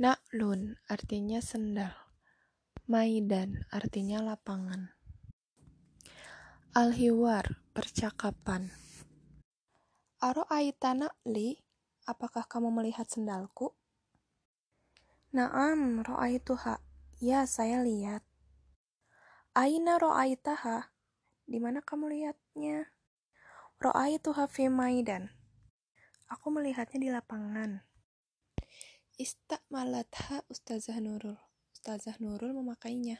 Na'lun artinya sendal. Maidan artinya lapangan. Al-hiwar, percakapan. Aro aita na'li, apakah kamu melihat sendalku? Naam, ro'aituha. Ya, saya lihat. Aina ro'aitaha? Di mana kamu lihatnya? Ro'aituha fi maidan. Aku melihatnya di lapangan. Istakmalatha Ustazah Nurul. Ustazah Nurul memakainya.